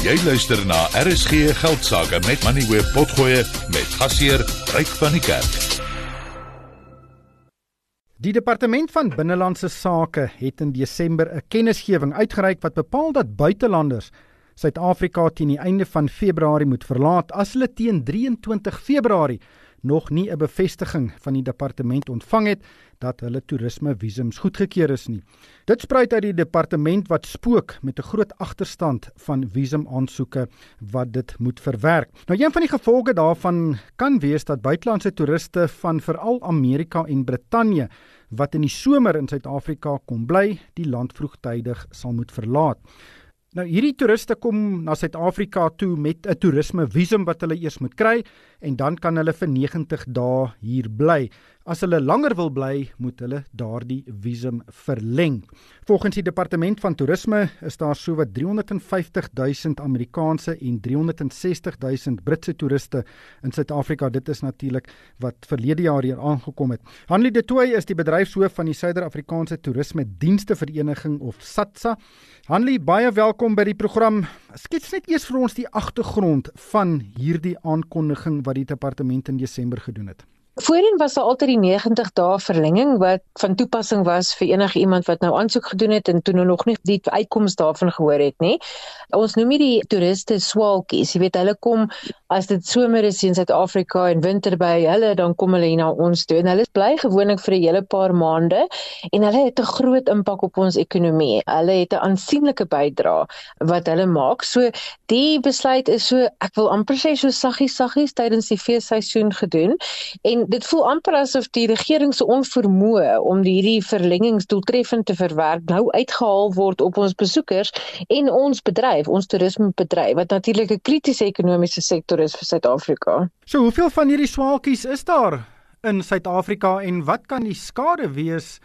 Jy luister na RSG Geldsaake met Money Web Potgoe met gasheer Ryk van die Kerk. Die departement van binnelandse sake het in Desember 'n kennisgewing uitgereik wat bepaal dat buitelanders Suid-Afrika teen die einde van Februarie moet verlaat as hulle teen 23 Februarie nog nie 'n bevestiging van die departement ontvang het dat hulle toerisme visums goedgekeur is nie. Dit spruit uit die departement wat spook met 'n groot agterstand van visum aansoeke wat dit moet verwerk. Nou een van die gevolge daarvan kan wees dat buitelandse toeriste van veral Amerika en Brittanje wat in die somer in Suid-Afrika kom bly, die land vroegtydig sal moet verlaat. Nou hierdie toeriste kom na Suid-Afrika toe met 'n toerisme visum wat hulle eers moet kry en dan kan hulle vir 90 dae hier bly. As hulle langer wil bly, moet hulle daardie visum verleng. Volgens die departement van toerisme is daar sowat 350 000 Amerikaanse en 360 000 Britse toeriste in Suid-Afrika. Dit is natuurlik wat verlede jaar hier aangekom het. Hanlie De Tooy is die bedryfshoof van die Suider-Afrikaanse Toerisme Dienste Vereniging of SATSA. Hanlie, baie welkom by die program. Skets net eers vir ons die agtergrond van hierdie aankondiging wat die departement in Desember gedoen het. Voorheen was daar altyd die 90 dae verlenging wat van toepassing was vir enige iemand wat nou aansoek gedoen het en toe nou nog nie die uitkoms daarvan gehoor het nie. Ons noem dit die toeriste swaalkies. Jy weet hulle kom as dit somer is in Suid-Afrika en winter by hulle dan kom hulle hier na ons toe en hulle bly gewoonlik vir 'n hele paar maande en hulle het 'n groot impak op ons ekonomie. Hulle het 'n aansienlike bydrae wat hulle maak. So die besluit is so ek wil amper sê so saggies saggies tydens die feesseisoen gedoen en dit voel amper asof die regering se onvermoë om hierdie verlengings doeltreffend te verwerk nou uitgehaal word op ons besoekers en ons bedryf, ons toerismebedryf wat natuurlik 'n kritiese ekonomiese sektor is vir Suid-Afrika. So, hoeveel van hierdie swaalkies is daar in Suid-Afrika en wat kan die skade wees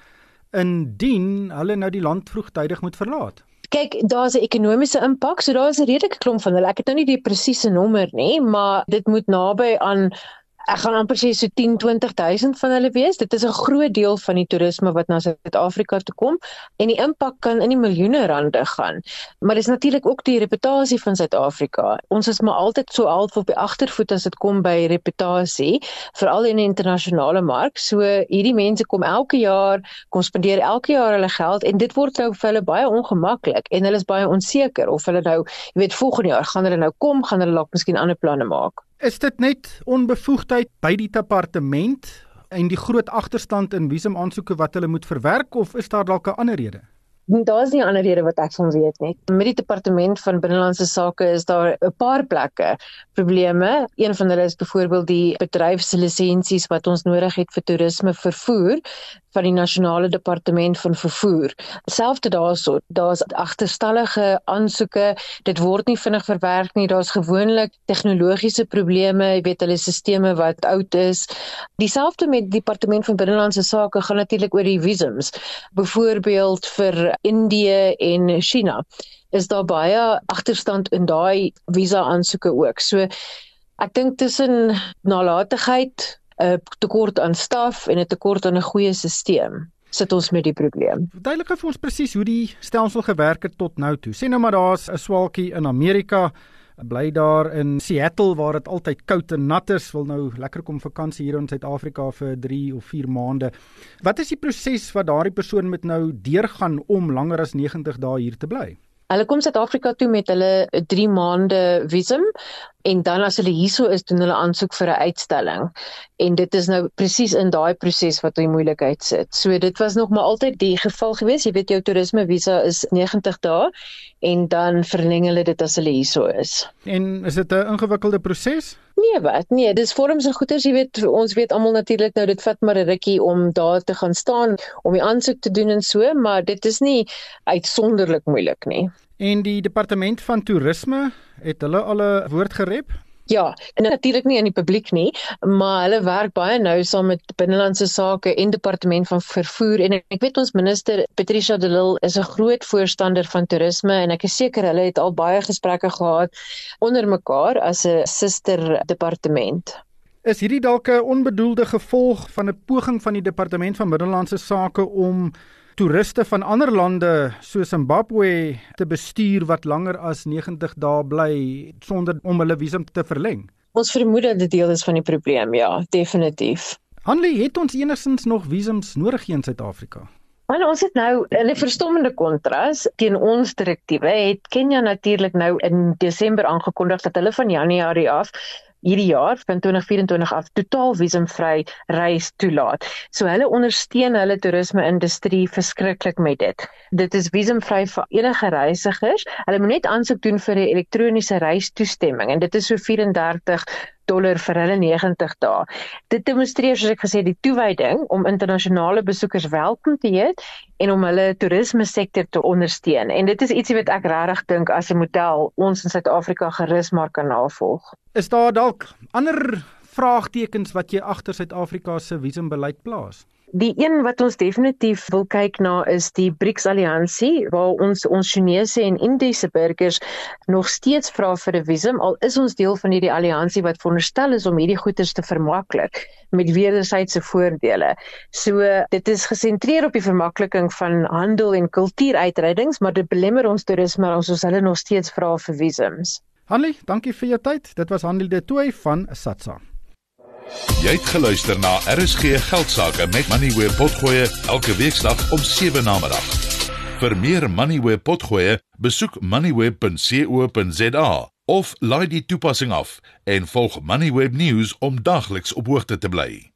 indien hulle nou die land vroegtydig moet verlaat? Kyk, daar's 'n ekonomiese impak, so daar's 'n redelike klomp van hulle. Ek het nou nie die presiese nommer nie, maar dit moet naby aan Ek gaan amper sê so 10 20000 van hulle wees. Dit is 'n groot deel van die toerisme wat na Suid-Afrika toe kom en die impak kan in die miljoene rande gaan. Maar dis natuurlik ook die reputasie van Suid-Afrika. Ons is maar altyd so half op die agtervoet as dit kom by reputasie, veral in die internasionale mark. So hierdie mense kom elke jaar, kom spandeer elke jaar hulle geld en dit word nou vir hulle baie ongemaklik en hulle is baie onseker of hulle nou, jy weet, volgende jaar gaan hulle nou kom, gaan hulle dalk miskien ander planne maak. Is dit net onbevoegdheid by die departement en die groot agterstand in visum aansoeke wat hulle moet verwerk of is daar dalk 'n ander rede? Daar's nie 'n ander rede wat ek van weet nie. Met die departement van binnelandse sake is daar 'n paar plekke probleme. Een van hulle is byvoorbeeld die bedryfslisensies wat ons nodig het vir toerisme vervoer van die nasionale departement van vervoer. Selfs daarso, daar's agterstallige aansoeke, dit word nie vinnig verwerk nie. Daar's gewoonlik tegnologiese probleme, jy weet hulle stelsels wat oud is. Dieselfde met die departement van binnelandse sake gaan natuurlik oor die visums. Byvoorbeeld vir Indië en China is daar baie agterstand in daai visa aansoeke ook. So ek dink tussen nalatigheid 'n tekort aan staf en 'n tekort aan 'n goeie stelsel sit ons met die probleem. Verduidelik vir ons presies hoe die stelsel gewerk het tot nou toe. Sê nou maar daar's 'n swaalkie in Amerika, bly daar in Seattle waar dit altyd koud en nat is, wil nou lekker kom vakansie hier in Suid-Afrika vir 3 of 4 maande. Wat is die proses wat daardie persoon moet nou deurgaan om langer as 90 dae hier te bly? Hulle kom Suid-Afrika toe met hulle 3 maande visum en dan as hulle hierso is doen hulle aansoek vir 'n uitstalling en dit is nou presies in daai proses wat hy moeilikheid sit. So dit was nog maar altyd die geval gewees. Jy weet jou toerisme visa is 90 dae en dan verleng hulle dit as hulle hierso is. En is dit 'n ingewikkelde proses? Nee, wat? Nee, dis vorms en goeders, jy weet, ons weet almal natuurlik nou dit vat maar 'n rukkie om daar te gaan staan om die aansoek te doen en so, maar dit is nie uitsonderlik moeilik nie. En die departement van toerisme het hulle al 'n woord gerep? Ja, en natuurlik nie aan die publiek nie, maar hulle werk baie nou saam met binnelandse sake en departement van vervoer en ek weet ons minister Patricia de Lille is 'n groot voorstander van toerisme en ek is seker hulle het al baie gesprekke gehad onder mekaar as 'n suster departement. Is hierdie dalk 'n onbedoelde gevolg van 'n poging van die departement van binnelandse sake om toeriste van ander lande so Zimbabwe te bestuur wat langer as 90 dae bly sonder om hulle visum te verleng? Ons vermoed dat dit deel is van die probleem, ja, definitief. Hanlie, het ons enigsins nog visums nodig hier in Suid-Afrika? Maar ons het nou in 'n verstommende kontras teen ons direktiewe het Kenia natuurlik nou in Desember aangekondig dat hulle van Januarie af hierdie jaar van 2024 af totaal visumvry reis toelaat. So hulle ondersteun hulle toerisme-industrie verskriklik met dit. Dit is visumvry vir enige reisigers. Hulle moet net aansoek doen vir 'n elektroniese reistoestemming en dit is so 34 dollar vir hulle 90 dae. Dit demonstreer soos ek gesê die toewyding om internasionale besoekers welkom te heet en om hulle toerisme sektor te ondersteun. En dit is ietsie wat ek regtig dink as 'n model ons in Suid-Afrika gerus maar kan navolg. Is daar dalk ander vraagtekens wat jy agter Suid-Afrika se visumbeleid plaas? Die een wat ons definitief wil kyk na is die BRICS alliansie waar ons ons Chinese en Indiese burgers nog steeds vra vir 'n visum al is ons deel van hierdie alliansie wat veronderstel is om hierdie goederes te vermaklik met wederwysydse voordele. So dit is gesentreer op die vermakliking van handel en kultuuruitreidings, maar dit belemmer ons toerisme ons ons hulle nog steeds vra vir visums. Hanlie, dankie vir jou tyd. Dit was Hanlie de Tooy van Satsa. Jy het geluister na RSG Geldsaake met Money where potgoe elke weeksdag om 7 na middag. Vir meer Money where potgoe, besoek moneyweb.co.za of laai die toepassing af en volg Moneyweb News om dagliks op hoogte te bly.